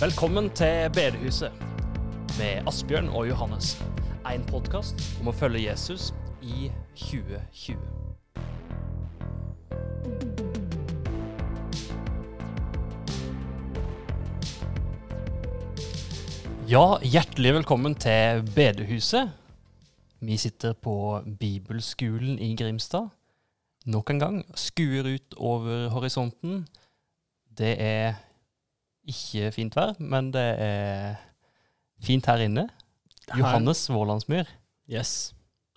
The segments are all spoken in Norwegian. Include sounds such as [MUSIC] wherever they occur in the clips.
Velkommen til Bedehuset med Asbjørn og Johannes. En podkast om å følge Jesus i 2020. Ja, hjertelig velkommen til Bedehuset. Vi sitter på Bibelskolen i Grimstad. Nok en gang skuer ut over horisonten. Det er ikke fint vær, men det er fint her inne. Johannes Vålandsmyr. Yes.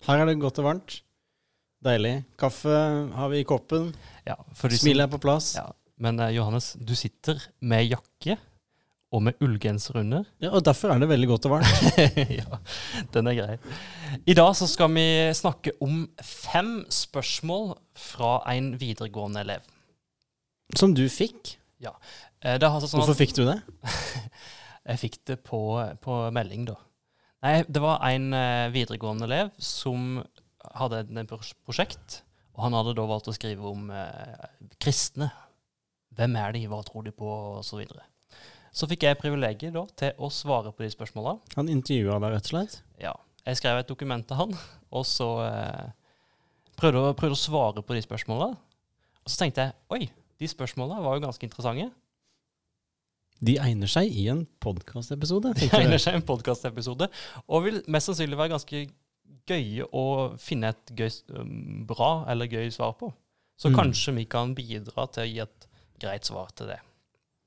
Her er det godt og varmt. Deilig. Kaffe har vi i koppen. Ja, Smilet er på plass. Ja, men eh, Johannes, du sitter med jakke og med ullgenser under. Ja, og derfor er det veldig godt og varmt. [LAUGHS] ja, den er grei. I dag så skal vi snakke om fem spørsmål fra en videregående elev. Som du fikk. Ja. Altså sånn Hvorfor at fikk du det? [LAUGHS] jeg fikk det på, på melding, da. Nei, det var en eh, videregående elev som hadde et prosjekt, og han hadde da valgt å skrive om eh, kristne. Hvem er de, hva tror de på, og så. Så fikk jeg privilegiet da til å svare på de spørsmåla. Han intervjua deg, rett og slett. Ja. Jeg skrev et dokument til han, og så eh, prøvde, prøvde å svare på de spørsmåla. Og så tenkte jeg oi, de spørsmåla var jo ganske interessante. De egner seg i en podkastepisode. De egner seg i en podkastepisode, og vil mest sannsynlig være ganske gøye å finne et gøy, um, bra eller gøy svar på. Så Mm. kanskje vi kan bidra til å gi et greit svar til det.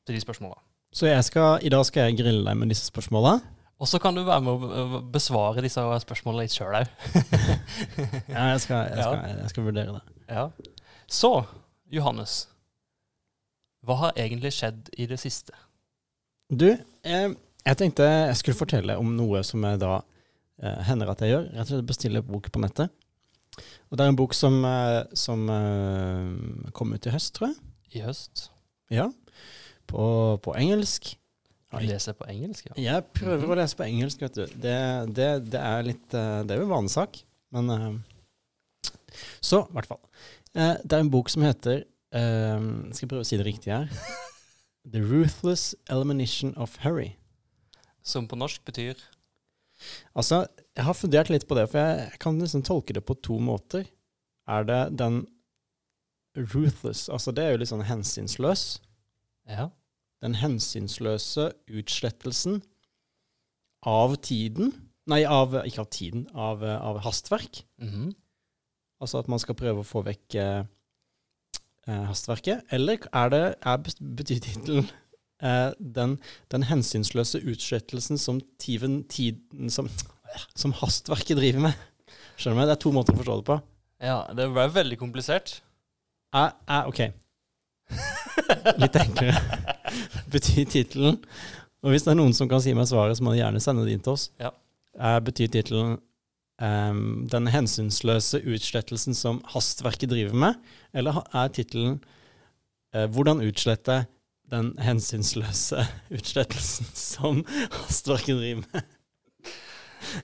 Til de spørsmåla. Så skal, i dag skal jeg grille deg med disse spørsmåla. Og så kan du være med å besvare disse spørsmåla litt sjøl òg. [LAUGHS] Ja, jeg skal, jeg, skal, jeg skal vurdere det. Ja. Så, Johannes. Hva har egentlig skjedd i det siste? Du, eh, jeg tenkte jeg skulle fortelle om noe som jeg da eh, hender at jeg gjør. Rett og slett bestiller bok på nettet. Og det er en bok som, eh, som eh, kom ut i høst, tror jeg. I høst? Ja. På, på engelsk. Du leser på engelsk, ja? Jeg prøver å lese på engelsk, vet du. Det, det, det er litt eh, Det er jo en vanesak, men eh, Så, i hvert fall. Eh, det er en bok som heter eh, Jeg prøve å si det riktig her. The Ruthless Elimination of Hurry. Som på norsk betyr Altså, jeg har fundert litt på det, for jeg, kan liksom tolke det på to måter. Er det den ruthless Altså, det er jo litt sånn hensynsløs. Ja. Den hensynsløse utslettelsen av tiden Nei, av, ikke av tiden, av, eh, av hastverk. Mhm. Altså at man skal prøve å få vekk eh, hastverket. Eller er det, er, betyr tittelen eh, den, den hensynsløse utslettelsen som tiven, tiden som, som hastverket driver med? Skjønner du meg? Det er to måter å forstå det på. ja, det ble veldig komplisert. Er, er, ok. Litt enklere. Betyr tittelen Og hvis det er noen som kan si meg svaret, så må de gjerne sende det inn til oss. Ja. Er, betyr tittelen ehm, 'Den hensynsløse utslettelsen som hastverket driver med'? Eller er tittelen uh, 'Hvordan utslette den hensynsløse [LAUGHS] utslettelsen som hastverket driver med'?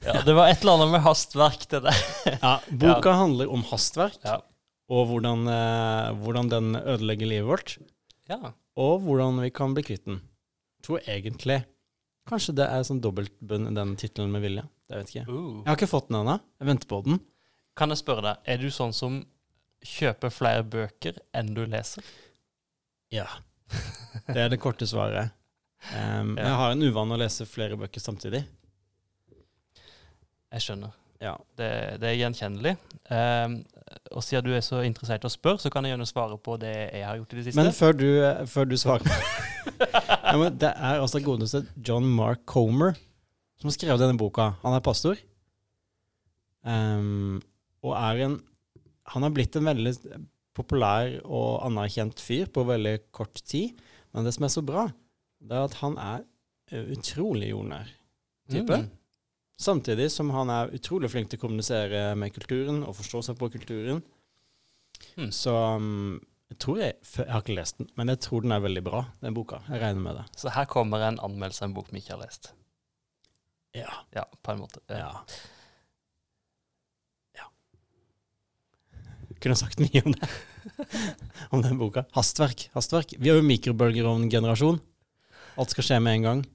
Ja, det var et eller annet med hastverk til det. [LAUGHS] Ja, Boka handler om hastverk, Ja. og hvordan, uh, hvordan den ødelegger livet vårt. Ja. og hvordan vi kan bli kvitt den. Jeg tror egentlig Kanskje det er sånn dobbeltbunn i den tittelen med vilje. Det vet jeg ikke. Uh. Jeg har ikke fått den ennå. Jeg venter på den. Kan jeg spørre deg, er du sånn som kjøper flere bøker enn du leser? Ja. Det er det korte svaret. Um, Ja. Jeg har en uvane å lese flere bøker samtidig. Jeg skjønner. Ja. Det, det er gjenkjennelig. Um, og siden du er så interessert i å spørre, så kan jeg gjerne svare på det jeg har gjort i det siste. Men før du, før du svarer [LAUGHS] ja, Det er altså godeste John Mark Comer som har skrevet denne boka. Han er pastor. Um, og er en Han har blitt en veldig populær og anerkjent fyr på veldig kort tid. Men det som er så bra, det er at han er eh, utrolig jordnær type. Mm. Samtidig som han er utrolig flink til å kommunisere med kulturen og forstå seg på kulturen. Mm. Så um, jeg tror jeg, jeg har ikke lest den, men jeg tror den er veldig bra, den boka. Jeg regner med det. Så her kommer en anmeldelse av en bok vi ikke har lest. Ja. Ja, på en måte. Ja. ja. Kunne sagt mye om det. [LAUGHS] om den boka. Hastverk. Hastverk. Vi er jo mikrobølgerovngenerasjon. Alt skal skje med en gang.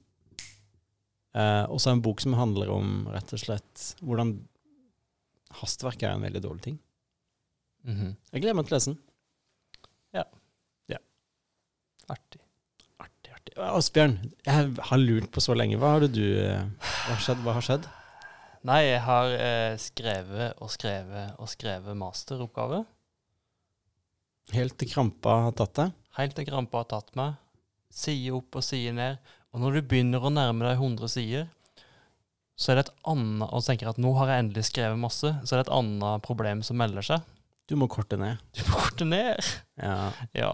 Eh, og så en bok som handler om rett og slett hvordan hastverk er en veldig dårlig ting. Mhm. Jeg gleder meg til å lese den. Ja. Artig. Artig, artig. Asbjørn, jeg har lurt på så lenge. Hva har du eh, Hva har skjedd? Hva har skjedd? Nei, jeg har eh, skrevet og skrevet og skrevet masteroppgave. Helt til krampa har tatt deg? Helt til krampa har tatt meg. Side opp og side ned. Og når du begynner å nærme deg 100 sider, så er det et annet Og tenker at nå har jeg endelig skrevet masse, så er det et annet problem som melder seg. Du må korte ned. Du må korte ned. Ja. Ja.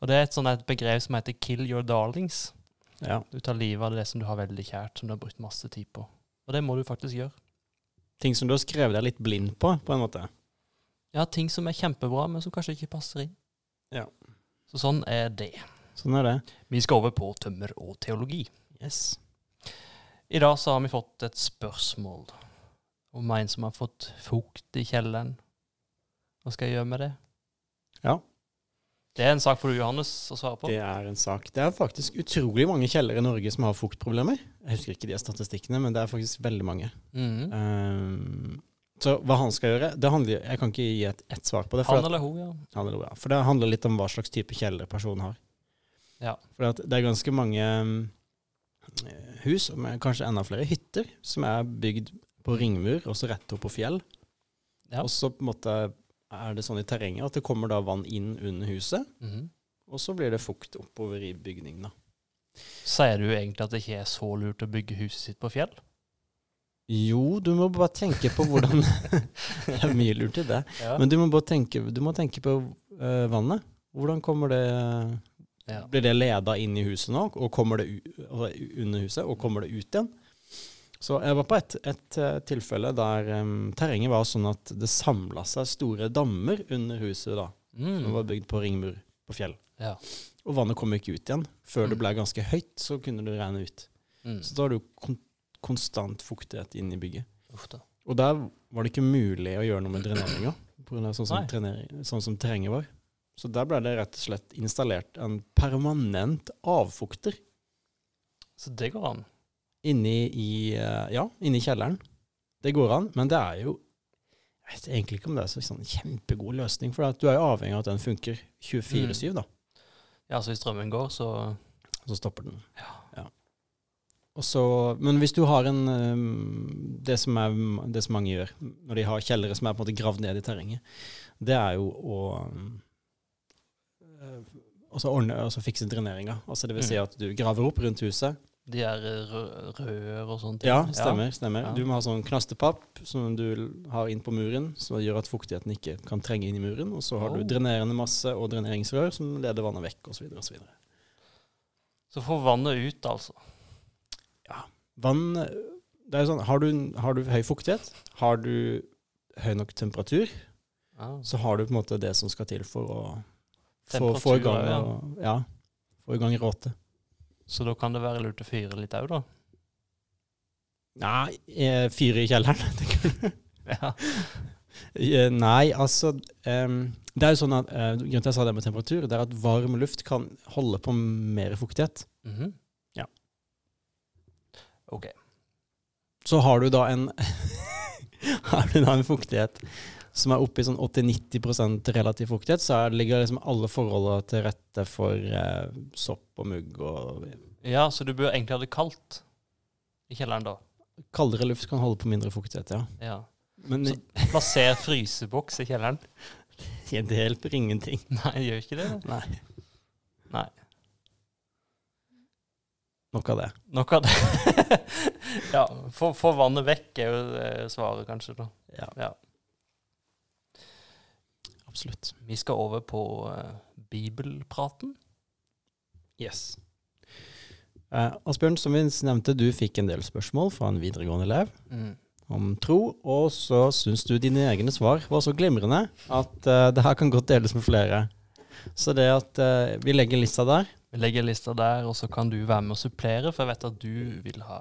Og det er et sånt et begrep som heter 'kill your darlings'. ja. Du tar livet av det som du har veldig kjært, som du har brukt masse tid på. Og det må du faktisk gjøre. Ting som du har skrevet deg litt blind på, på en måte. Ja, ting som er kjempebra, men som kanskje ikke passer inn. Ja. Så sånn er det. Sånn er det. Vi skal over på tømmer og teologi. Yes. I dag så har vi fått et spørsmål om en som har fått fukt i kjelleren. Hva skal jeg gjøre med det? Ja. Det er en sak for du, Johannes, å svare på. Det er en sak. Det er faktisk utrolig mange kjeller i Norge som har fuktproblemer. Jeg husker ikke de statistikkene, men det er faktisk veldig mange. Mm. Um, så hva han skal gjøre det handler, Jeg kan ikke gi et, svar på det. Han eller hun, ja. han eller hun, ja. for det handler litt om hva slags type kjeller personen har. Ja. For det er ganske mange mm, hus, og kanskje enda flere hytter, som er bygd på ringmur, og så rett opp på fjell. Ja. Og så på en måte er det sånn i terrenget at det kommer da vann inn under huset, Mhm. og så blir det fukt oppover i bygningen. Sier du egentlig at det ikke er så lurt å bygge huset sitt på fjell? Jo, du må bare tenke på hvordan [LAUGHS] Det er mye lurt i det. Ja. Men du må bare tenke, du må tenke på uh, vannet. Hvordan kommer det ja. Blir det leda inn i huset nå, og kommer det altså, under huset, og kommer det ut igjen? Så jeg var på et, et eh, tilfelle der um, terrenget var sånn at det samla seg store dammer under huset, da, som Mm. var bygd på ringmur på fjell. ja. Og vannet kom ikke ut igjen. Før det Mm. ble ganske høyt, så kunne det regne ut. Mm. Så da har du kon konstant fuktighet inn i bygget. Da. Og der var det ikke mulig å gjøre noe med dreneringa, av sånn som, sånn som terrenget var. Så der ble det rett og slett installert en permanent avfukter Så det går an. inni i, eh, ja, inni kjelleren. Det går an, men det er jo Jeg vet egentlig ikke om det er så sånn kjempegod løsning, for du er jo avhengig av at den funker 24-7, da. Ja, så hvis strømmen går, så Så stopper den. Ja. Og så, men hvis du har en um, det, som er, det som mange gjør når de har kjellere som er på en måte gravd ned i terrenget, det er jo å um, så ordne, og så fikse dreneringa. Altså det vil si Mm. at du graver opp rundt huset. de er rør og sånne ting. Ja, stemmer. stemmer. Ja. Du må ha sånn knastepapp som du har inn på muren, som gjør at fuktigheten ikke kan trenge inn i muren. Og så har Oh. du drenerende masse og dreneringsrør som leder vannet vekk, osv. osv. Så får vannet ut, altså. Vann det er sånn, har du, har du høy fuktighet, har du høy nok temperatur, Ja. så har du på en måte det som skal til for å få, få i gang, ja. få i gang råte. Så da kan det være lurt å fyre litt òg, da. Nei, eh, fyre i kjelleren. [LAUGHS] tenker du? Ja. [LAUGHS] Eh, Nei, altså um, Det er jo sånn at uh, Grunnen til jeg sa det med temperatur, det er at varm luft kan holde på mer fuktighet. Mhm. Ja. OK. Så har du da en [LAUGHS] Har du da en fuktighet som er oppe i sånn 80-90% relativ fuktighet, så er- ligger liksom alle forholdene til rette for eh, sopp og mugg og Ja, så du bør egentlig ha det kaldt i kjelleren, da. Kaldere luft kan holde på mindre fuktighet, ja. Ja. Men Så- Plasser fryseboks i kjelleren. [LAUGHS] det hjelper ingenting. [LAUGHS] Nei, det gjør ikke det. da. Nei. Nei. Nok av det. Nok av det. [LAUGHS] ja, få få vannet vekk er jo eh, svaret, kanskje. da. Ja, Ja. Absolutt. Vi skal over på uh, bibelpraten. Yes. Uh, Asbjørn, som vi nevnte, du fikk en del spørsmål fra en videregående elev Mm. om tro, og så syns du dine egne svar var så glimrende at uh, det her kan godt deles med flere. Så det at uh, vi legger lista der Vi legger lista der, og så kan du være med og supplere, for jeg vet at du vil ha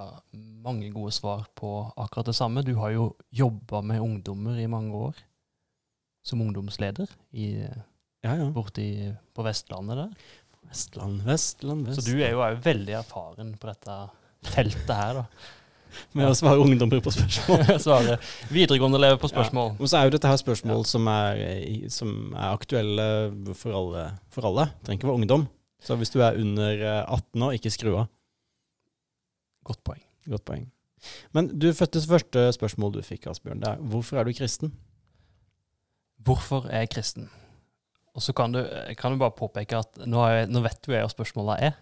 mange gode svar på akkurat det samme. Du har jo jobba med ungdommer i mange år, som ungdomsleder i, Ja, ja. borti på Vestlandet der. Vestland, Vestland, Så du er jo òg veldig erfaren på dette feltet her, da. [LAUGHS] Med å svare ungdommer på spørsmål. [LAUGHS] Svare videregående elever på spørsmål. Og så er jo dette her spørsmål som, er, som er aktuelle for alle. For alle. Det trenger ikke være ungdom. Så hvis du er under eh, 18 år, ikke skru av. Godt poeng. Godt poeng. Men du fødtes første spørsmål du fikk, Asbjørn, det er hvorfor er du kristen? Hvorfor er jeg kristen? Og så kan du, kan du bare påpeke at nå, er, nå vet du hva spørsmålet er.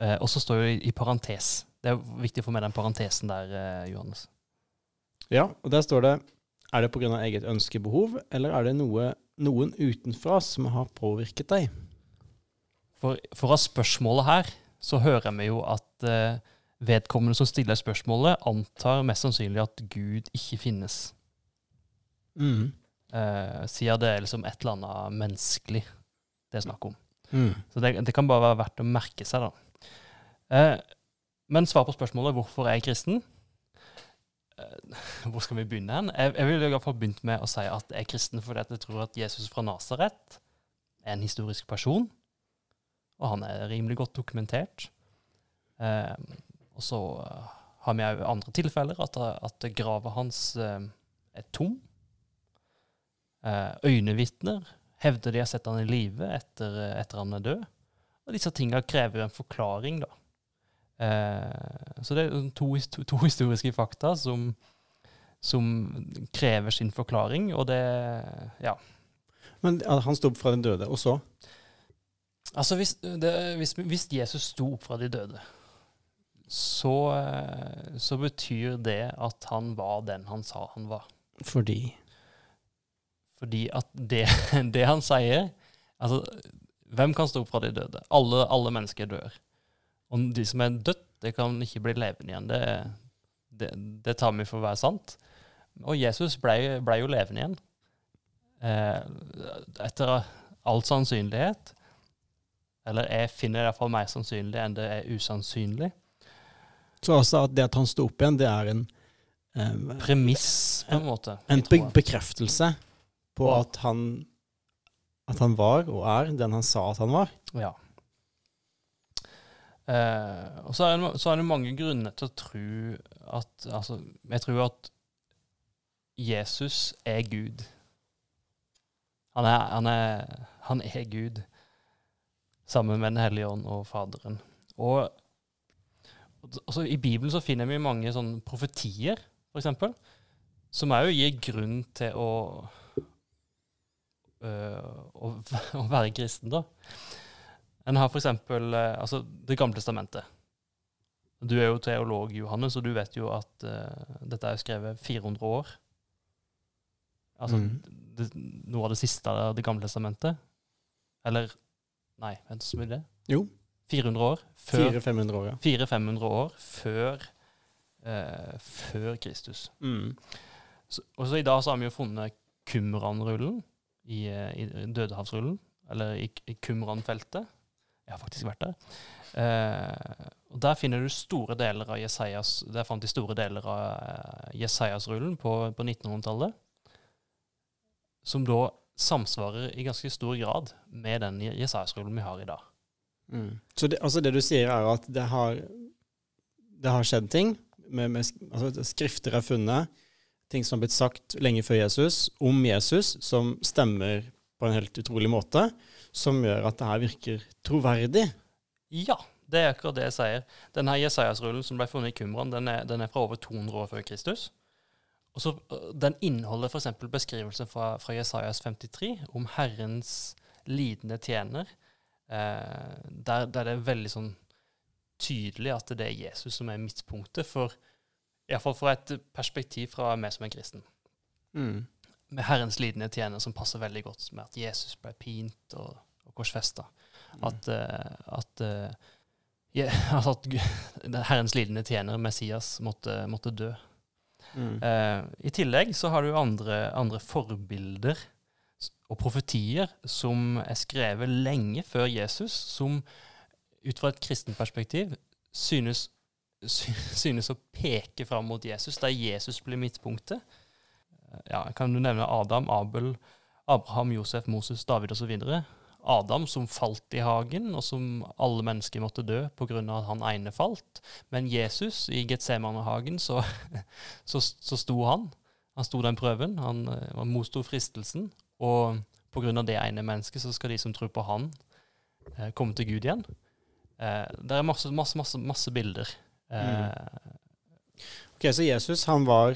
Eh, og så står det i, i parentes. Det er viktig å få med den parentesen der, eh, Johannes. Ja, og der står det Er det pga. eget ønskebehov, eller er det noe, noen utenfra som har påvirket deg? For, for av spørsmålet her, så hører vi jo at eh, vedkommende som stiller spørsmålet, antar mest sannsynlig at Gud ikke finnes. Mm. Eh, sier det er liksom et eller annet menneskelig det er snakk om. Mm. Så det, det kan bare være verdt å merke seg, da. Eh, men svar på spørsmålet hvorfor er jeg kristen? Eh, [LAUGHS] hvor skal vi begynne hen? Jeg, jeg hvert fall begynt med å si at jeg er kristen fordi jeg tror at Jesus fra Nasaret er en historisk person, og han er rimelig godt dokumentert. Og så har vi òg andre tilfeller, at, at grava hans eh, er tom. Eh, øynevitner hevder de har sett han i live etter, etter han er død. Og disse tinga krever jo en forklaring, da. Eh, så det er to, to historiske fakta som, som krever sin forklaring, og det Ja. Men han sto opp fra den døde, og så? Altså, hvis, det, hvis, hvis Jesus sto opp fra de døde, så, eh, så betyr det at han var den han sa han var. Fordi Fordi at det, [LAUGHS] det han sier Altså, hvem kan stå opp fra de døde? Alle, alle mennesker dør. Og de som er dødt, det kan ikke bli levende igjen. Det, det, det tar vi for å være sant. Og Jesus ble, ble jo levende igjen. Eh, etter all sannsynlighet. Eller jeg finner det iallfall mer sannsynlig enn det er usannsynlig. Så altså at det at han sto opp igjen, det er en eh, Premiss, på en måte. En be bekreftelse på at han at han var og er den han sa at han var. Ja. Eh, og så er, det, så er det mange grunner til å tro at Altså, jeg tror at Jesus er Gud. Han er, han er, han er Gud, sammen med Den hellige ånd og Faderen. Og altså, I Bibelen så finner vi mange sånne profetier, f.eks., som òg gir grunn til å å, [LAUGHS] å være kristen, da. En har f.eks. Uh, altså Det gamle testamentet. Du er jo teolog, Johannes, og du vet jo at uh, dette er skrevet 400 år. Altså mm. det, noe av det siste av Det gamle testamentet. Eller Nei, vent, så mye det? Jo. 400 år. Før 400-500 år, ja. 400-500 år før, uh, før Kristus. Mm. Så, og så i dag så har vi jo funnet Qumran-rullen i, eh, i Dødehavsrullen, eller i, i Kumran-feltet. Jeg har faktisk vært der. Eh, og Der finner du store deler av Jesajas Der fant de store deler av eh, Jesajas-rullen på, på 1900-tallet, som da samsvarer i ganske stor grad med den Jesajas-rullen vi har i dag. Mm. Så det, altså det du sier, er at det har, det har skjedd ting. Med, med, altså skrifter er funnet, ting som har blitt sagt lenge før Jesus, om Jesus, som stemmer på en helt utrolig måte, som gjør at det her virker troverdig. Ja, det er akkurat det jeg sier. Denne Jesajas-rullen som ble funnet i Kumran, den er, den er fra over 200 år før Kristus. Og så, Den inneholder f.eks. beskrivelsen fra, fra Jesajas 53 om Herrens lidende tjener. Eh, der, der det er veldig sånn tydelig at det er Jesus som er midtpunktet, for, iallfall fra et perspektiv fra meg som er kristen. Mm. Med Herrens lidende tjener som passer veldig godt med at Jesus ble pint og, og korsfesta. At, eh, at, uh, ja, altså [LAUGHS] at Herrens lidende tjener, Messias, måtte, måtte dø. Mm. Uh, I tillegg så har du andre, andre forbilder og profetier som er skrevet lenge før Jesus, som ut fra et kristent perspektiv synes, sy- synes å peke fram mot Jesus, der Jesus blir midtpunktet. Ja, kan du nevne Adam, Abel, Abraham, Josef, Moses, David osv. Adam som falt i hagen, og som alle mennesker måtte dø pga. at han ene falt. Men Jesus i Getsemanehagen, så, [LAUGHS] så, så sto han. Han sto den prøven. Han, eh, han motsto fristelsen. Og pga. det ene mennesket så skal de som tror på han, eh, komme til Gud igjen. Eh, det er masse, masse, masse, masse bilder. Eh, Ok, Så Jesus, han var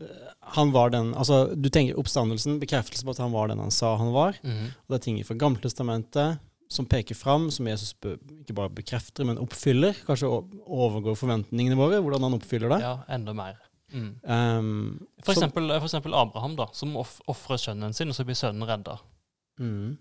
eh, han var den, altså Du tenker oppstandelsen, bekreftelse på at han var den han sa han var. Mm. Og det er ting fra Gammeltestamentet som peker fram, som Jesus ikke bare bekrefter, men oppfyller. Kanskje overgår forventningene våre, hvordan han oppfyller det. Ja, enda mer. Mm. Um, For, eksempel, for eksempel Abraham, da, som ofrer sønnen sin, og så blir sønnen redda. mm,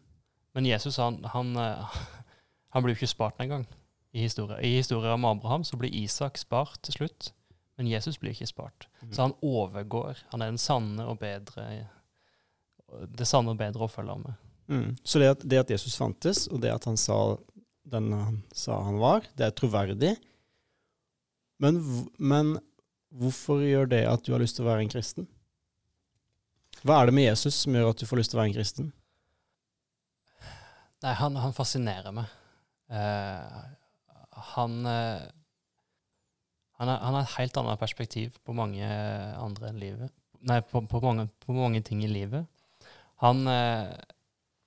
Men Jesus han, han, eh, [LAUGHS] han blir jo ikke spart engang i historien. I historien om Abraham så blir Isak spart til slutt, men Jesus blir ikke spart. Mm. Så han overgår. Han er den sanne og bedre det sanne og bedre følge med. mm. Så det at, det at Jesus fantes, og det at han sa den han sa han var, det er troverdig. Men, men hvorfor gjør det at du har lyst til å være en kristen? Hva er det med Jesus som gjør at du får lyst til å være en kristen? Nei, han, han fascinerer meg. Eh, han eh, han, han har et helt annet perspektiv på mange andre enn livet. Nei, på, på, mange, på mange ting i livet. Han eh,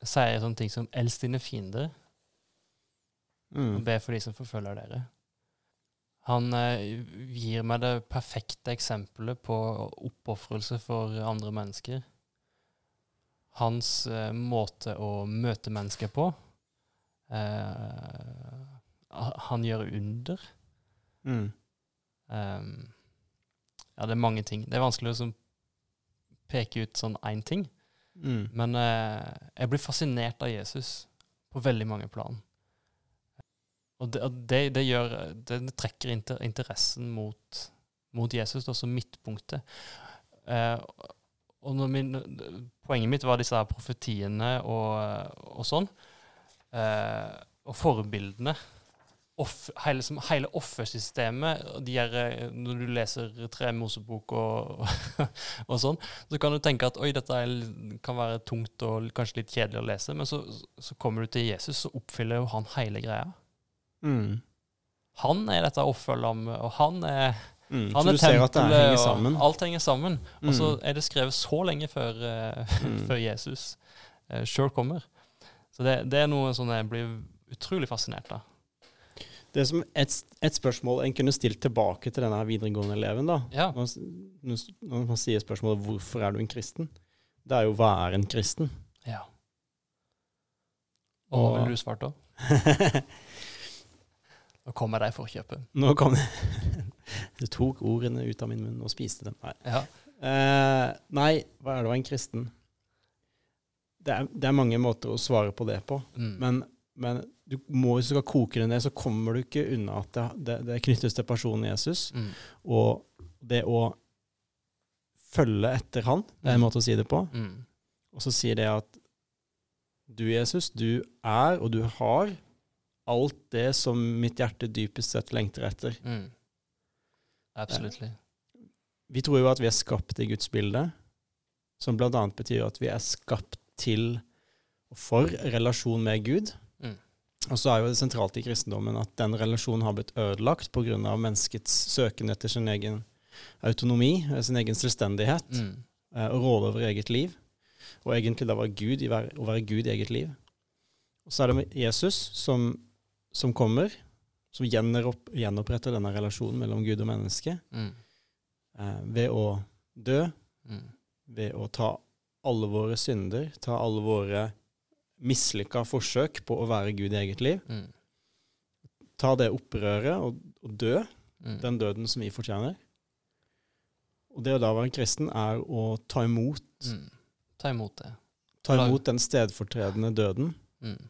sier sånne ting som 'elsk dine fiender', og Mm. be for de som forfølger dere. Han eh, gir meg det perfekte eksempelet på oppofrelse for andre mennesker. Hans eh, måte å møte mennesker på eh, Han gjør under. Mm. Um, ja, det er mange ting. Det er vanskelig å liksom peke ut sånn én ting. Mm. Men uh, jeg blir fascinert av Jesus på veldig mange plan. Og det, det, det gjør Det trekker inter, interessen mot, mot Jesus, som midtpunktet. Uh, og min, poenget mitt var disse her profetiene og, og sånn. Uh, og forbildene. Off, hele, som, hele offersystemet de er, eh, Når du leser Tre Mosebok og, [LAUGHS] og sånn, så kan du tenke at oi, dette er, kan være tungt og kanskje litt kjedelig å lese, men så, så kommer du til Jesus, så oppfyller jo han hele greia. Mm. Han er dette offerlammet, og han er, Mm. han er tempelet, og alt henger sammen. Og så Mm. er det skrevet så lenge før, eh, [LAUGHS] Mm. før Jesus uh, sjøl kommer. Så det, det er noe som jeg blir utrolig fascinert av. Det er som et, et spørsmål en kunne stilt tilbake til denne videregående eleven. da. Ja. Når, når når man sier spørsmålet 'hvorfor er du en kristen', det er jo 'hva er en kristen'? ja. Og hva ville du svart da? [LAUGHS] Nå kommer jeg for å kjøpe. Nå kom [LAUGHS] det Du tok ordene ut av min munn og spiste dem. Nei, Ja. eh, nei hva er det å være en kristen? Det er, det er mange måter å svare på det på. Mm. Men, men du må, hvis du skal koke det ned, så kommer du ikke unna at det, det, knyttes til personen Jesus. Mm. Og det å følge etter han, det er en Mm. måte å si det på. Mm. Og så sier det at du, Jesus, du er og du har alt det som mitt hjerte dypest sett lengter etter. Mm. Absolutt. Vi tror jo at vi er skapt i Guds bilde, som bl.a. betyr at vi er skapt til og for relasjon med Gud. Og så er jo det sentralt i kristendommen at den relasjonen har blitt ødelagt pga. menneskets søken etter sin egen autonomi, eh, sin egen selvstendighet, Mm. eh, og råde over eget liv. Og egentlig da være Gud i å være Gud i eget liv. Og så er det med Jesus som, som kommer, som gjeneropp, gjenoppretter denne relasjonen mellom Gud og menneske, Mm. eh, ved å dø, Mm. ved å ta alle våre synder, ta alle våre mislykka forsøk på å være Gud i eget liv, Mm. ta det opprøret og, og dø, Mm. den døden som vi fortjener. Og det å da være kristen er å ta imot, Mm. Ta imot det. ta imot den stedfortredende døden, Mm.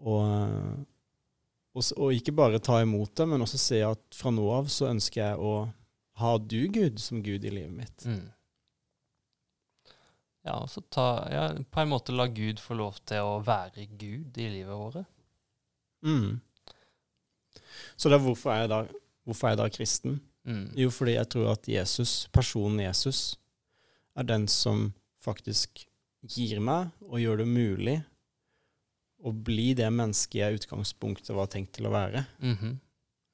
og, og, og ikke bare ta imot det, men også se at fra nå av så ønsker jeg å ha du, Gud, som Gud i livet mitt. Mm. Ja, og så ta ja, På en måte la Gud få lov til å være Gud i livet vårt. Mm. Så er hvorfor er jeg da, hvorfor er jeg da kristen? Mm. Jo, fordi jeg tror at Jesus, personen Jesus, er den som faktisk gir meg og gjør det mulig å bli det mennesket jeg i utgangspunktet var tenkt til å være. Mhm.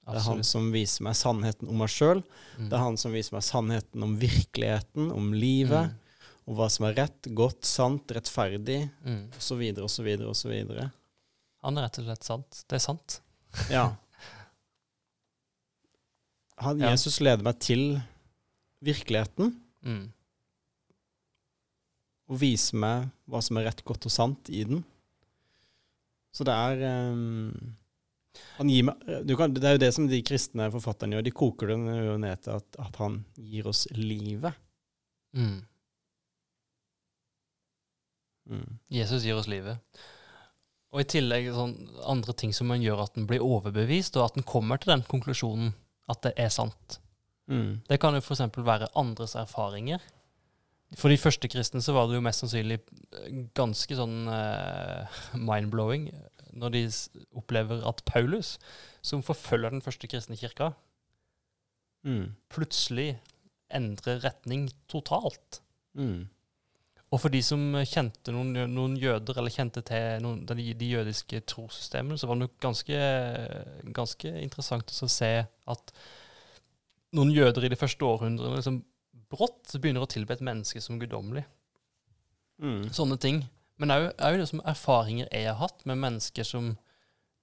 Det er han som viser meg sannheten om meg sjøl. Mm. Det er han som viser meg sannheten om virkeligheten, om livet, Om hva som er rett, godt, sant, rettferdig, Mm. osv., osv., osv. Han er rett og slett sant. Det er sant. Ja. [LAUGHS] Han, Ja. Jesus leder meg til virkeligheten Mm. og viser meg hva som er rett, godt og sant i den. Så det er um, han gir meg, du kan, Det er jo det som de kristne forfatterne gjør. De koker det ned til at, at han gir oss livet. Mm. Mm. Jesus gir oss livet. Og i tillegg sånn andre ting som man gjør at en blir overbevist, og at en kommer til den konklusjonen at det er sant. Mm. Det kan jo f.eks. være andres erfaringer. For de første kristne så var det jo mest sannsynlig ganske sånn uh, [LAUGHS] mind-blowing når de opplever at Paulus, som forfølger den første kristne kirka, Mm. plutselig endrer retning totalt. Mm. Og for de som kjente noen, noen jøder, eller kjente til noen, de, de jødiske trossystemene, så var det nok ganske, ganske interessant å se at noen jøder i de første århundrene liksom brått begynner å tilbe et menneske som guddommelig. Mm. Sånne ting. Men òg liksom erfaringer jeg har hatt med mennesker som,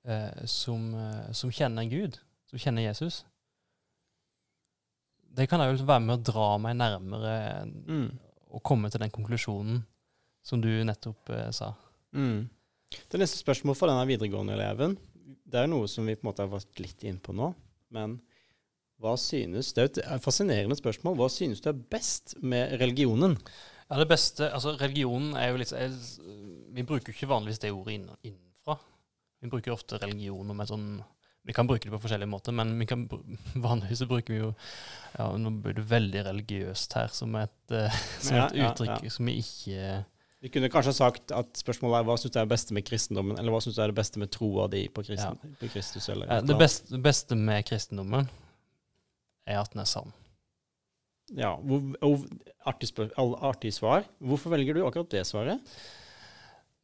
eh, som, eh, som kjenner Gud, som kjenner Jesus. Det kan òg være med å dra meg nærmere Mm. Å komme til den konklusjonen som du nettopp eh, sa. Mm. Det neste spørsmålet for denne videregående eleven, det er noe som vi på en måte har vært litt inn på nå, men hva synes, det er et fascinerende spørsmål, hva synes du er best med religionen? Ja, det beste, altså Religionen er jo litt er, Vi bruker jo ikke vanligvis det ordet innenfra. Vi bruker ofte religion om et sånn Vi kan bruke det på forskjellige måter, men vi kan, [LAUGHS] vanligvis så bruker vi jo ja, Nå blir det veldig religiøst her, som et, eh, [LAUGHS] som et ja, uttrykk ja. som vi ikke Vi kunne kanskje sagt at spørsmålet er hva synes du er det beste med kristendommen, eller hva synes du er det beste med troa di på, kristen, på Kristus? Eller Det beste, det beste med kristendommen er at den er sann. Ja, hvor, og, artig, artig svar. Hvorfor velger du akkurat det svaret?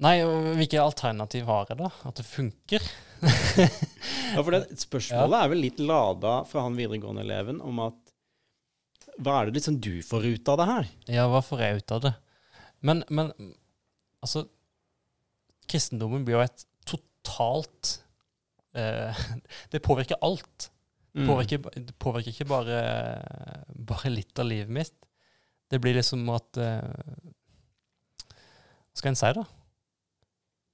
Nei, hvilke alternativ har jeg, da? At det funker? [LAUGHS] Ja, for det Spørsmålet er vel litt lada fra han videregående eleven om at hva er det liksom du får ut av det her? Ja, hva får jeg ut av det? Men, men altså Kristendommen blir jo et totalt eh, [LAUGHS] Det påvirker alt. Det Mm. påvirker, det påvirker ikke bare, bare litt av livet mitt. Det blir liksom at eh, Hva skal en si, da?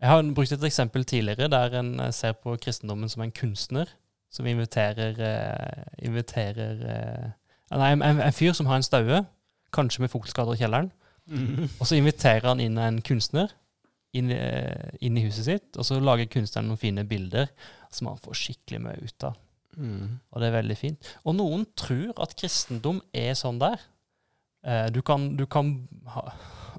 Jeg har brukt et eksempel tidligere der en eh, ser på kristendommen som en kunstner som inviterer, eh, inviterer eh, Nei, en, en fyr som har en staue, kanskje med fuktskader i kjelleren. Mm. Og så inviterer han inn en kunstner inn, inn i huset sitt, og så lager kunstneren noen fine bilder som han får skikkelig mye ut av. Mm. Og det er veldig fint. Og noen tror at kristendom er sånn der. Du kan, du kan ha,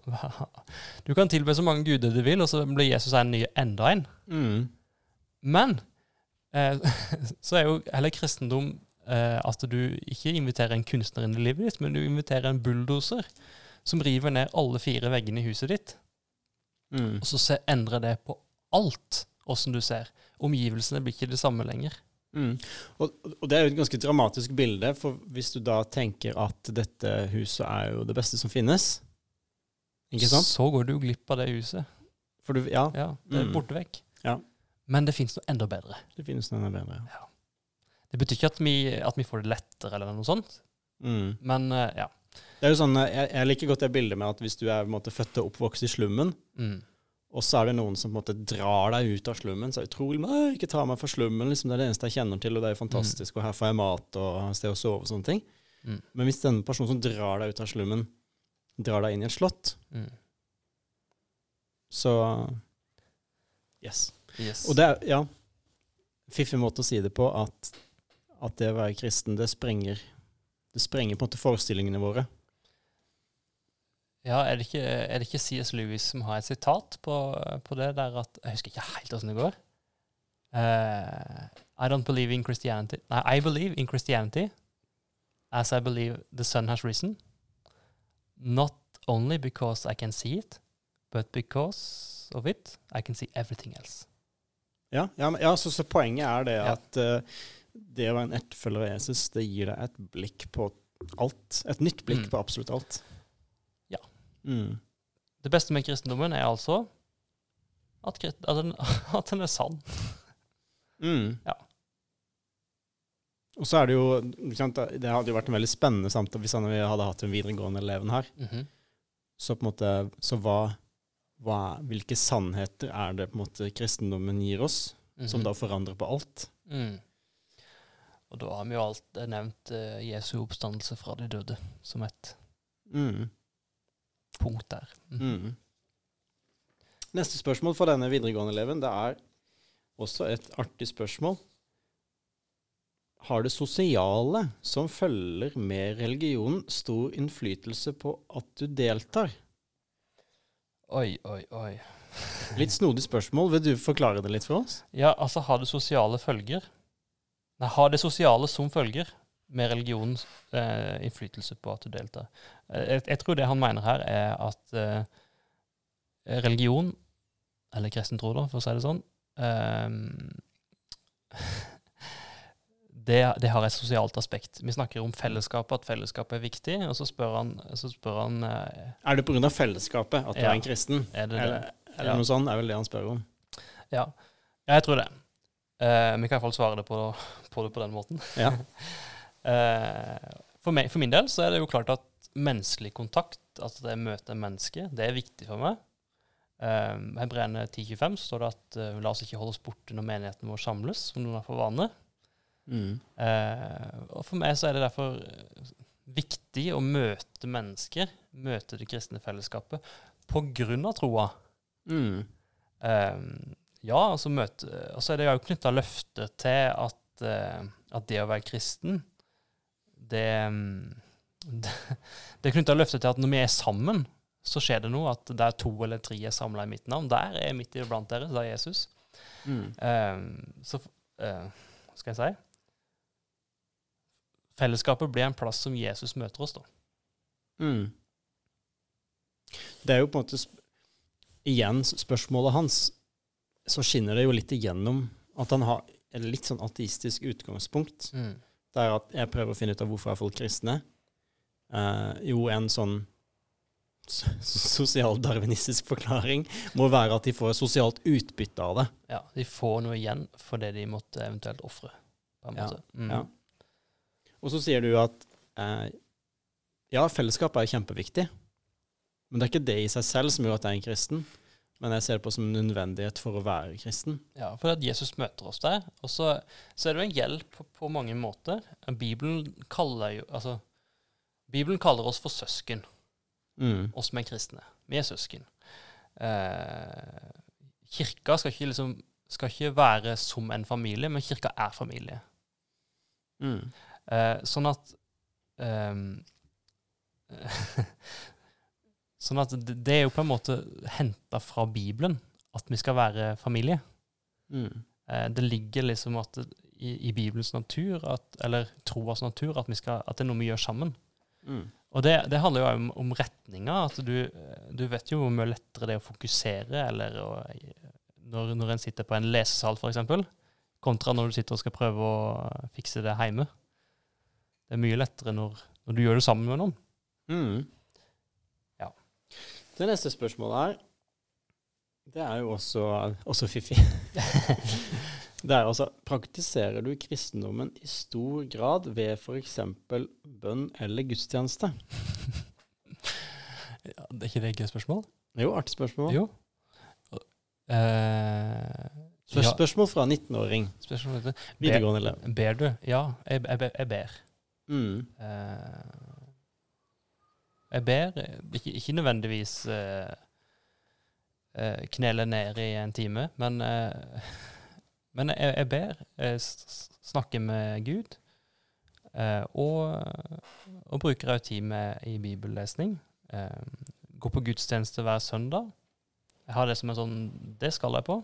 [LAUGHS] Du kan tilbe så mange guder du vil, og så blir Jesus en ny enda en. Mm. Men eh, [LAUGHS] så er jo heller kristendom eh, at du ikke inviterer en kunstner inn i livet ditt, men du inviterer en bulldoser som river ned alle fire veggene i huset ditt. Mm. Og så se, endrer det på alt åssen du ser. Omgivelsene blir ikke det samme lenger. Mm. Og, og det er jo et ganske dramatisk bilde, for hvis du da tenker at dette huset er jo det beste som finnes, ikke sant? Så går du glipp av det huset. For du, ja, Ja, Det er Mm. borte vekk. Ja. Men det fins noe enda bedre. det finnes noe enda bedre. ja. Det betyr ikke at vi, at vi får det lettere, eller noe sånt, Mm. men uh, ja. Det er jo sånn, jeg, jeg liker godt det bildet med at hvis du er på en måte, født og oppvokst i slummen, Mm. og så er det noen som på en måte drar deg ut av slummen, så er det utrolig «Nei, ikke ta meg fra slummen, liksom, det er det eneste jeg kjenner til, og det er jo fantastisk, og her får jeg mat og sted å sove og sånne ting. Mm. Men hvis denne personen som drar deg ut av slummen, drar deg inn i et slott, Mm. så Yes. Yes. Og det er, ja, fiffig måte å si det på, at, at det å være kristen, det sprenger, det sprenger på en måte forestillingene våre. Ja, er det, ikke, er det ikke C.S. Lewis som har et sitat på, på det der at Jeg husker ikke helt åssen det går. Uh, I don't believe in Christianity Nei, I believe in Christianity as I believe the sun has risen. Not only because I can see it, but because of it, I can see everything else. Ja, ja, ja så, så poenget er det Ja. at eh, det å være en etterfølger av Jesus, det gir deg et blikk på alt. Et nytt blikk Mm. på absolutt alt. Ja. Mm. Det beste med kristendommen er altså at, at, den, [LAUGHS] at den er sann. Mm. Ja. Og så er det jo Det hadde jo vært en veldig spennende samtale hvis han- vi hadde hatt en videregående eleven her. Mhm. Så på en måte, så hva, hva Hvilke sannheter er det på en måte kristendommen gir oss, som Mhm. da forandrer på alt? Mm. Og da har vi jo alt eh, nevnt eh, Jesu oppstandelse fra de døde som et Mm. punkt der. Mm. Mm. Neste spørsmål for denne videregående eleven, det er også et artig spørsmål. Har det sosiale som følger med religionen, stor innflytelse på at du deltar? Oi, oi, oi. [LAUGHS] Litt snodig spørsmål. Vil du forklare det litt for oss? Ja, altså har det sosiale følger? Nei, har det sosiale som følger med religionens eh, innflytelse på at du deltar? Eh, Jeg, jeg tror det han mener her, er at eh, religion, eller kristen tro, da, for å si det sånn eh, [LAUGHS] det, det har et sosialt aspekt. Vi snakker om fellesskapet, at fellesskapet er viktig, og så spør han, så spør han eh, Er det pga. fellesskapet at du Ja. er en kristen? er det det. Eller, eller Ja. noe sånt er vel det han spør om. Ja, jeg tror det. Eh, vi kan iallfall svare det på, på det på den måten. Ja. [LAUGHS] Eh, for, meg, for min del så er det jo klart at menneskelig kontakt, altså det møte mennesker, det er viktig for meg. Uh, Hebreerne 10.25 så står det at uh, la oss ikke holde oss borte når menigheten vår samles, som noen har for vane. Mm. Eh, og for meg så er det derfor eh, viktig å møte mennesker, møte det kristne fellesskapet, på grunn av troa. Mm. Eh, ja, altså, møte, altså er det jo knytta løfter til at, eh, at det å være kristen, det, mm, [LAUGHS] det, det er knytta løfter til at når vi er sammen, så skjer det noe. At der to eller tre er samla i mitt navn. Der er jeg midt iblant dere, det er Jesus. Mm. Um, så uh, skal jeg si? Fellesskapet blir en plass som Jesus møter oss, da. Mm. Det er jo på en måte Igjen, spørsmålet hans, så skinner det jo litt igjennom at han har et litt sånn ateistisk utgangspunkt. Det er at jeg prøver å finne ut av hvorfor er folk kristne. Eh, jo, en sånn [LAUGHS] sosialdarwinistisk forklaring må være at de får sosialt utbytte av det. Ja, de får noe igjen for det de måtte eventuelt ofre. Ja. Mm. ja. Og så sier du at eh, ja, fellesskap er kjempeviktig, men det er ikke det i seg selv som gjør at jeg er en kristen. Men jeg ser det på som en nødvendighet for å være kristen. Ja, for at Jesus møter oss der. Og så, så er det jo en hjelp på, på mange måter. Bibelen kaller jo Altså, Bibelen kaller oss for søsken, Mm. oss som er kristne. Vi er søsken. Eh, kirka skal ikke liksom skal ikke være som en familie, men kirka er familie. Mm. Eh, sånn at ehm, [LAUGHS] Sånn at det, det er jo på en måte henta fra Bibelen at vi skal være familie. Mm. Eh, det ligger liksom at i, i Bibelens natur, at, eller troas natur, at, vi skal, at det er noe vi gjør sammen. Mm. Og det, det handler jo om, om retninga. At du, du vet jo hvor mye lettere det er å fokusere, eller å, når, når en sitter på en lesesal, f.eks., kontra når du sitter og skal prøve å fikse det hjemme. Det er mye lettere når, når du gjør det sammen med noen. Mm. Ja. Det neste spørsmålet her, det er jo også, også fiffig. [LAUGHS] det er altså Praktiserer du kristendommen i stor grad ved f.eks. bønn eller gudstjeneste? [LAUGHS] Ja, det er ikke det et gøy spørsmål? Jo, artig spørsmål. Jo. Uh, Spørsmål fra 19-åring. spørsmål heter, Videregående elev. Ber du? Ja, jeg, jeg, jeg ber. Mm. Eh, jeg ber eh, ikke, ikke nødvendigvis eh, knele ned i en time, men, eh, [LAUGHS] men jeg, jeg ber. Jeg s- snakker med Gud. eh, og, og bruker også tid med i bibellesning. Uh, går på gudstjeneste hver søndag. Jeg har det som en sånn Det skal jeg på.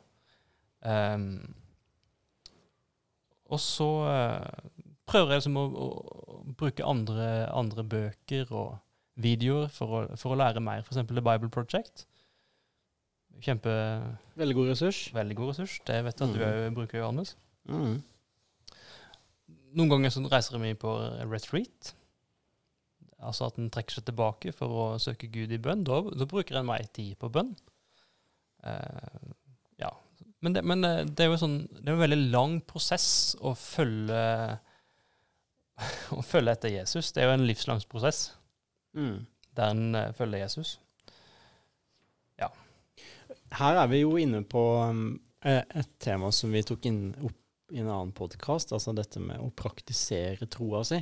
Um, og så eh, prøver jeg liksom å, å bruke andre, andre bøker og videoer for å, for å lære mer, f.eks. The Bible Project. Kjempe Veldig god ressurs. Veldig god ressurs. Det vet jeg at du Mm. òg bruker, Johannes. Mm. Noen ganger så reiser vi på retreat. Altså at en trekker seg tilbake for å søke Gud i bønn. Da, da bruker en mer tid på bønn. Uh, ja. Men, det, men det, det er jo sånn, det er en veldig lang prosess å følge [LAUGHS] å følge etter Jesus. Det er jo en livslang prosess Mm. der en uh, følger Jesus. Her er vi jo inne på um, eh, et tema som vi tok inn opp i en annen podkast, altså dette med å praktisere troa si.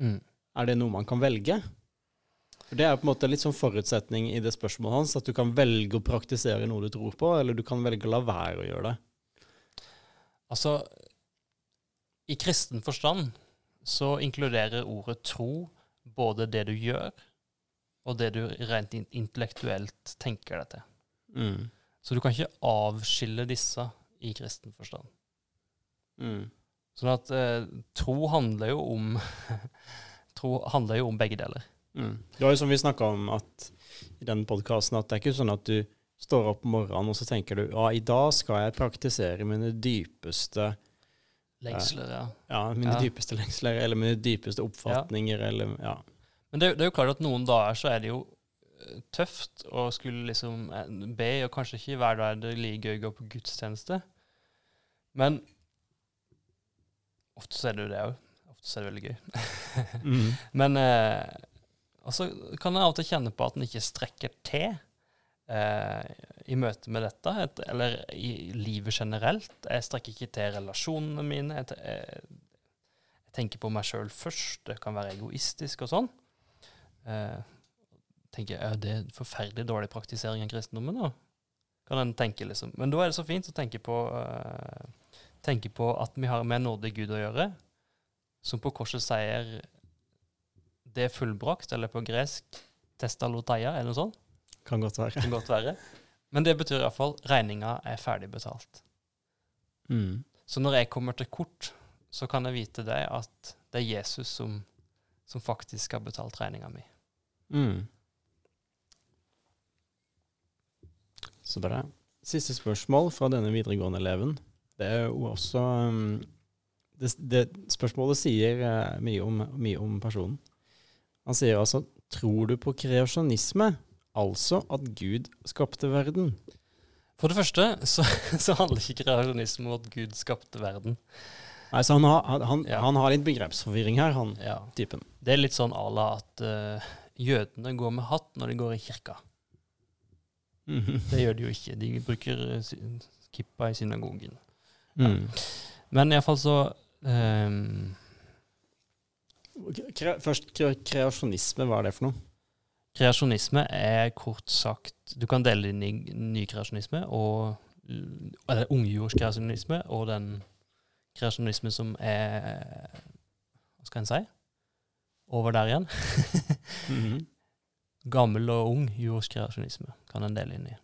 Mm. Er det noe man kan velge? For Det er på en måte litt sånn forutsetning i det spørsmålet hans, at du kan velge å praktisere noe du tror på, eller du kan velge å la være å gjøre det. Altså, i kristen forstand så inkluderer ordet tro både det du gjør, og det du rent intellektuelt tenker deg til. Mm. Så du kan ikke avskille disse i kristen forstand. Mm. Sånn at eh, tro handler jo om [LAUGHS] Tro handler jo om begge deler. Mm. Det var jo som vi snakka om at, i den podkasten, at det er ikke sånn at du står opp om morgenen og så tenker du ja, i dag skal jeg praktisere mine dypeste Lengsler, ja. ja, mine dypeste lengsler, eller mine dypeste oppfatninger, eller ja. Men det, det er jo klart at noen dager så er det jo eh, tøft å skulle liksom eh, be, og kanskje ikke hver dag er det like gøy å gå på gudstjeneste. Men ofte så er det jo det òg. Ofte så er det veldig gøy. Mm. [LAUGHS] Men eh, altså kan jeg av og til kjenne på at en ikke strekker til i møte med dette, et, eller i livet generelt. Jeg strekker ikke til relasjonene mine. Jeg, jeg, jeg tenker på meg sjøl først. Det kan være egoistisk og sånn. Eh, tenker ja, Det er forferdelig dårlig praktisering av kristendommen, da. Kan en tenke, liksom. Men da er det så fint å tenke på, eh, tenke på at vi har med en nådig Gud å gjøre, som på korset sier det er fullbrakt, eller på gresk 'testa loteia', eller noe sånt. Kan godt være. Kan godt være. Men det betyr iallfall regninga er ferdig betalt. Mm. Så når jeg kommer til kort, så kan jeg vite det at det er Jesus som, som faktisk har betalt regninga mi. Mm. Så bra. Siste spørsmål fra denne videregående eleven. Det er jo også um, det, det Spørsmålet sier eh, mye, om, mye om personen. Han sier altså Tror du på kreasjonisme? Altså at Gud skapte verden? For det første så, [LAUGHS] så handler ikke kreasjonisme om at Gud skapte verden. Nei, så han har, han, han, Ja. han har litt begrepsforvirring her, han Ja. typen. Det er litt sånn à la at uh, jødene går med hatt når de går i kirka. Mhm. Det gjør de jo ikke. De bruker eh, kippa i synagogen. Mm. Men iallfall så um, Kre, først kre, kreasjonisme, hva er det for noe? Kreasjonisme er kort sagt Du kan dele inn i nykreasjonisme og Eller ungjordskreasjonisme og den kreasjonisme som er Hva skal en si? Over der igjen. [LAUGHS] Mhm. Gammel og ung jordskreasjonisme kan en dele inn i.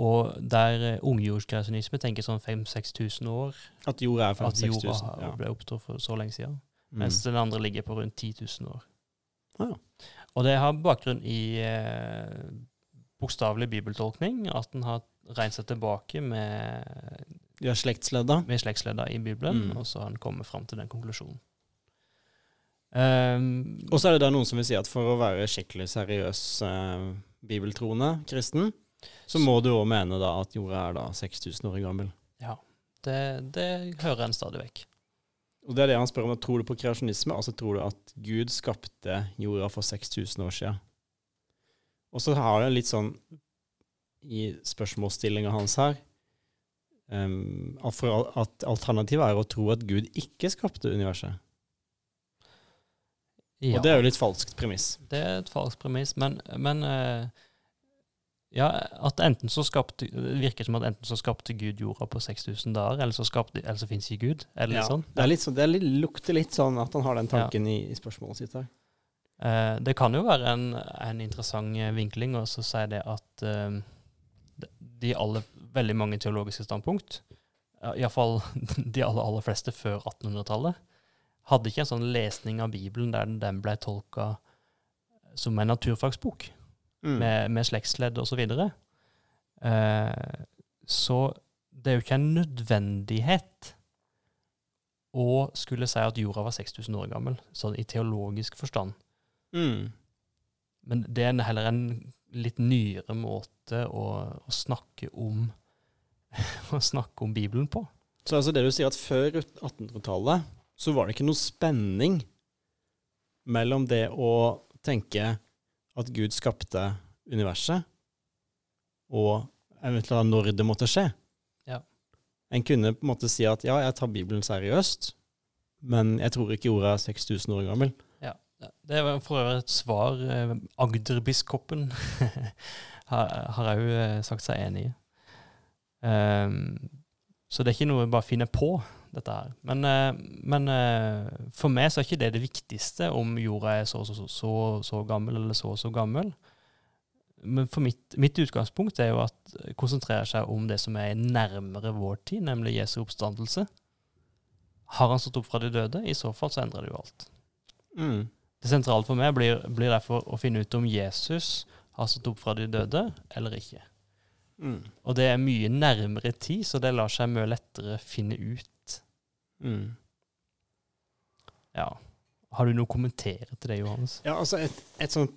Og der eh, ungjordskreasjonisme tenker sånn 5000-6000 år At jorda er 5000-6000. At jorda ble oppstått for så lenge siden. Mm. Mens den andre ligger på rundt 10 000 år. Ah, Og det har bakgrunn i eh, bokstavelig bibeltolkning, at en har regnet seg tilbake med, ja, slektsledda. med slektsledda i Bibelen, Mm. og så har en kommet fram til den konklusjonen. Um, Og så er det da noen som vil si at for å være skikkelig seriøs eh, bibeltroende kristen, så må du òg mene da at jorda er da 6000 år gammel. ja, det, det hører en stadig vekk. Og det er det han spør om. Tror du på kreasjonisme? Altså tror du at Gud skapte jorda for 6000 år siden? Og så har jeg litt sånn i spørsmålsstillinga hans her um, at alternativet er å tro at Gud ikke skapte universet. Ja, Og det er jo litt falskt premiss. det er et falskt premiss, men, men eh, ja, at enten så skapte, det virker som at enten så skapte Gud jorda på 6000 dager, eller så, skapte, eller så fins ikke Gud. Eller Ja, litt sånn. Det, er litt så, det er litt, lukter litt sånn at han har den tanken i, i spørsmålet sitt her. Eh, det kan jo være en, en interessant vinkling å så si det at eh, de- aller, veldig mange teologiske standpunkt, ja, iallfall [LAUGHS] de aller, aller fleste før 1800-tallet, hadde ikke en sånn lesning av Bibelen der den ble tolka som en naturfagsbok, Mm. med, med slektsledd osv. Eh, så det er jo ikke en nødvendighet å skulle si at jorda var 6000 år gammel, sånn i teologisk forstand. Mm. Men det er heller en litt nyere måte å, å snakke om [LAUGHS] å snakke om Bibelen på. Så altså det du sier at før 1800-tallet så var det ikke noe spenning mellom det å tenke at Gud skapte universet, og eventuelt når det måtte skje. Ja. En kunne på en måte si at ja, jeg tar Bibelen seriøst, men jeg tror ikke jorda er 6000 år gammel. Ja, Det var for øvrig et svar eh, Agderbiskopen [LAUGHS] har òg sagt seg enig i. Um, så det er ikke noe jeg bare finner på, dette her. Men, eh, men eh, for meg så er ikke det det viktigste om jorda er så og så, så, så, så gammel eller så og så gammel. Men for mitt, mitt utgangspunkt er jo at konsentrerer seg om det som er nærmere vår tid, nemlig Jesu oppstandelse. Har han stått opp fra de døde? I så fall så endrer det jo alt. Mm. Det sentrale for meg blir, blir derfor å finne ut om Jesus har stått opp fra de døde eller ikke. Mm. Og det er mye nærmere tid, så det lar seg mye lettere finne ut. Mm. Ja. Har du noe å kommentere til det, Johannes? Ja, altså et, et sånt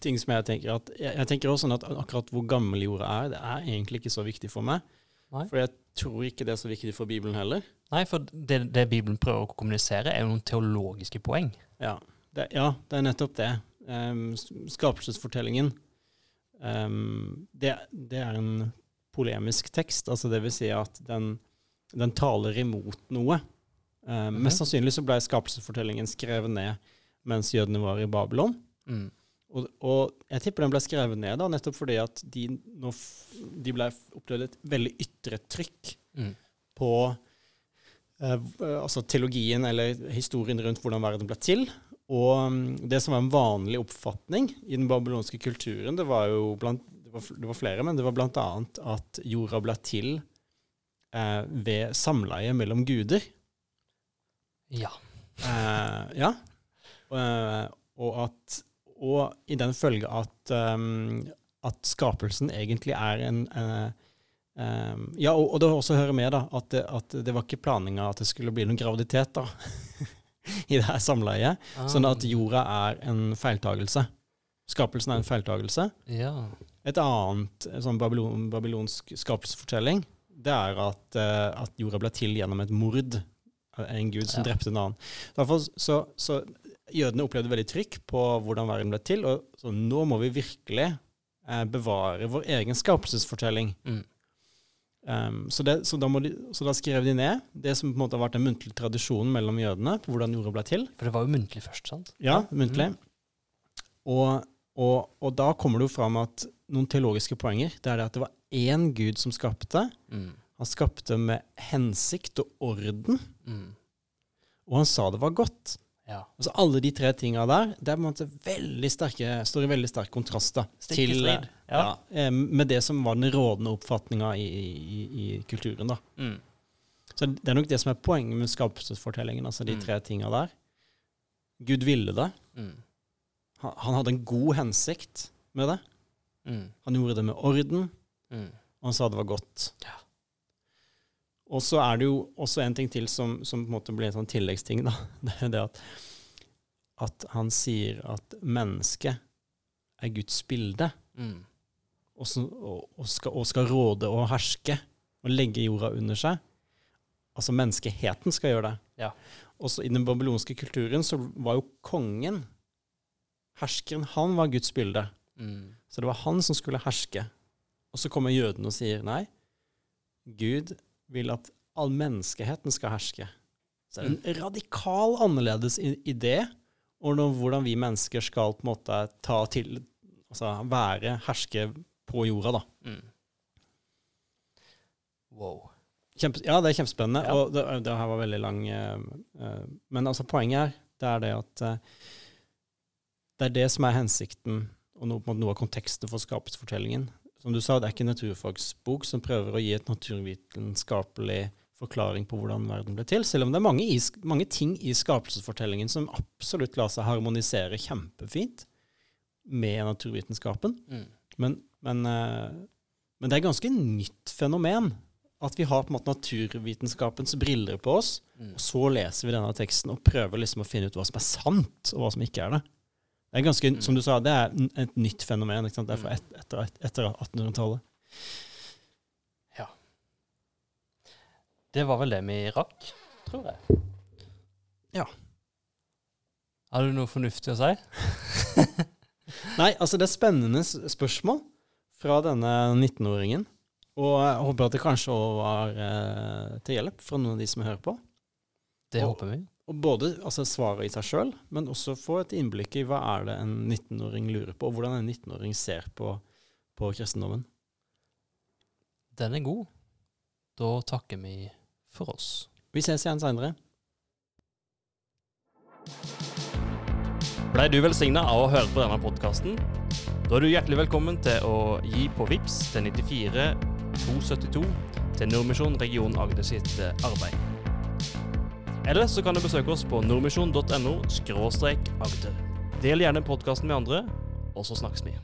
ting som jeg tenker at Jeg, jeg tenker også sånn at akkurat hvor gammel jorda er, det er egentlig ikke så viktig for meg. Nei. For jeg tror ikke det er så viktig for Bibelen heller. Nei, for det, det Bibelen prøver å kommunisere, er jo noen teologiske poeng. Ja, det, ja, det er nettopp det. Um, skapelsesfortellingen, um, det, det er en polemisk tekst. Altså det vil si at den, den taler imot noe. Uh, mm -hmm. Mest sannsynlig så ble skapelsesfortellingen skrevet ned mens jødene var i Babylon. Mm. Og, og jeg tipper den ble skrevet ned da, nettopp fordi at de, nå de ble opplevd et veldig ytre trykk Mm. på uh, altså teologien eller historien rundt hvordan verden ble til. Og mm, det som var en vanlig oppfatning i den babylonske kulturen, det var jo blant, det var, det var flere, men det var annet at jorda ble til eh, ved samleie mellom guder. Ja. Eh, ja. Eh, og at Og i den følge at, um, at skapelsen egentlig er en uh, um, Ja, og, og det også hører med da, at det, at det var ikke planinga at det skulle bli noen graviditet da, [LAUGHS] i det her samleiet. Sånn at jorda er en feiltagelse. Skapelsen er en feiltagelse. Ja. Et annet sånn babylon, babylonsk skapelsesfortelling, det er at, eh, at jorda ble til gjennom et mord. En gud som Ja. drepte en annen. Derfor så, så jødene opplevde veldig trykk på hvordan verden ble til, og så nå må vi virkelig eh, bevare vår egen skapelsesfortelling. Mm. Um, så, det, så, da de, så da skrev de ned det som på en måte har vært den muntlige tradisjonen mellom jødene, på hvordan jorda ble til. For det var jo muntlig først, sant? Ja, muntlig. Og, og, og da kommer det jo fram at noen teologiske poenger, det er det at det var én gud som skapte. Mm. Han skapte med hensikt og orden, Mm. og han sa det var godt. Ja. Altså Alle de tre tinga der det er på en måte veldig sterke, står i veldig sterk kontrast da, til ja. Ja. eh, med det som var den rådende oppfatninga i, i, i kulturen. da. Mm. Så Det er nok det som er poenget med skapelsesfortellingen. altså De Mm. tre tinga der. Gud ville det. Mm. Han, han hadde en god hensikt med det. Mm. Han gjorde det med orden, Mm. og han sa det var godt. Ja. Og så er det jo også en ting til som, som på en måte blir en sånn tilleggsting. da. [LAUGHS] Det er det at, at han sier at mennesket er Guds bilde, Mm. og, så, og, og, skal, og skal råde og herske og legge jorda under seg. Altså menneskeheten skal gjøre det. Ja. Også i den babylonske kulturen så var jo kongen, herskeren, han var Guds bilde. Mm. Så det var han som skulle herske. Og så kommer jødene og sier nei, Gud vil at all menneskeheten skal herske. Så det er en radikal annerledes idé om hvordan vi mennesker skal på en måte ta til Altså være, herske på jorda, da. Mm. Wow. Kjempe, ja, det er kjempespennende, Ja. og det, det her var veldig lang uh, uh, Men altså, poenget er det er det at eh, det er det som er hensikten, og noe, noe av konteksten for skapelsesfortellingen. Som du sa, det er ikke en naturfagsbok som prøver å gi et naturvitenskapelig forklaring på hvordan verden ble til, selv om det er mange, i, mange ting i skapelsesfortellingen som absolutt lar seg harmonisere kjempefint med naturvitenskapen. Mm. Men, men, eh, Men det er ganske nytt fenomen at vi har på en måte naturvitenskapens briller på oss, Mm. og så leser vi denne teksten og prøver liksom å finne ut hva som er sant, og hva som ikke er det. Det er ganske, Mm. Som du sa, det er et nytt fenomen. ikke sant? Det er fra Mm. et, etter, etter 1800-tallet. Ja. Det var vel det vi rakk, tror jeg. Ja. Har du noe fornuftig å si? [LAUGHS] Nei, altså det er spennende spørsmål fra denne 19-åringen. Og jeg håper at det kanskje òg var eh, til hjelp fra noen av de som hører på. Det Og- håper vi. Og både altså, svaret i seg sjøl, men også få et innblikk i hva er det en 19-åring lurer på, og hvordan en 19-åring ser på, på kristendommen. Den er god. Da takker vi for oss. Vi ses igjen seinere. Blei du velsigna av å høre på denne podkasten? Da er du hjertelig velkommen til å gi på VIPS til 94 272 til Nordmisjon region Agder sitt eh, arbeid. Eller så kan du besøke oss på nordmisjon.no Agder. Del gjerne podkasten med andre, og så snakkes vi.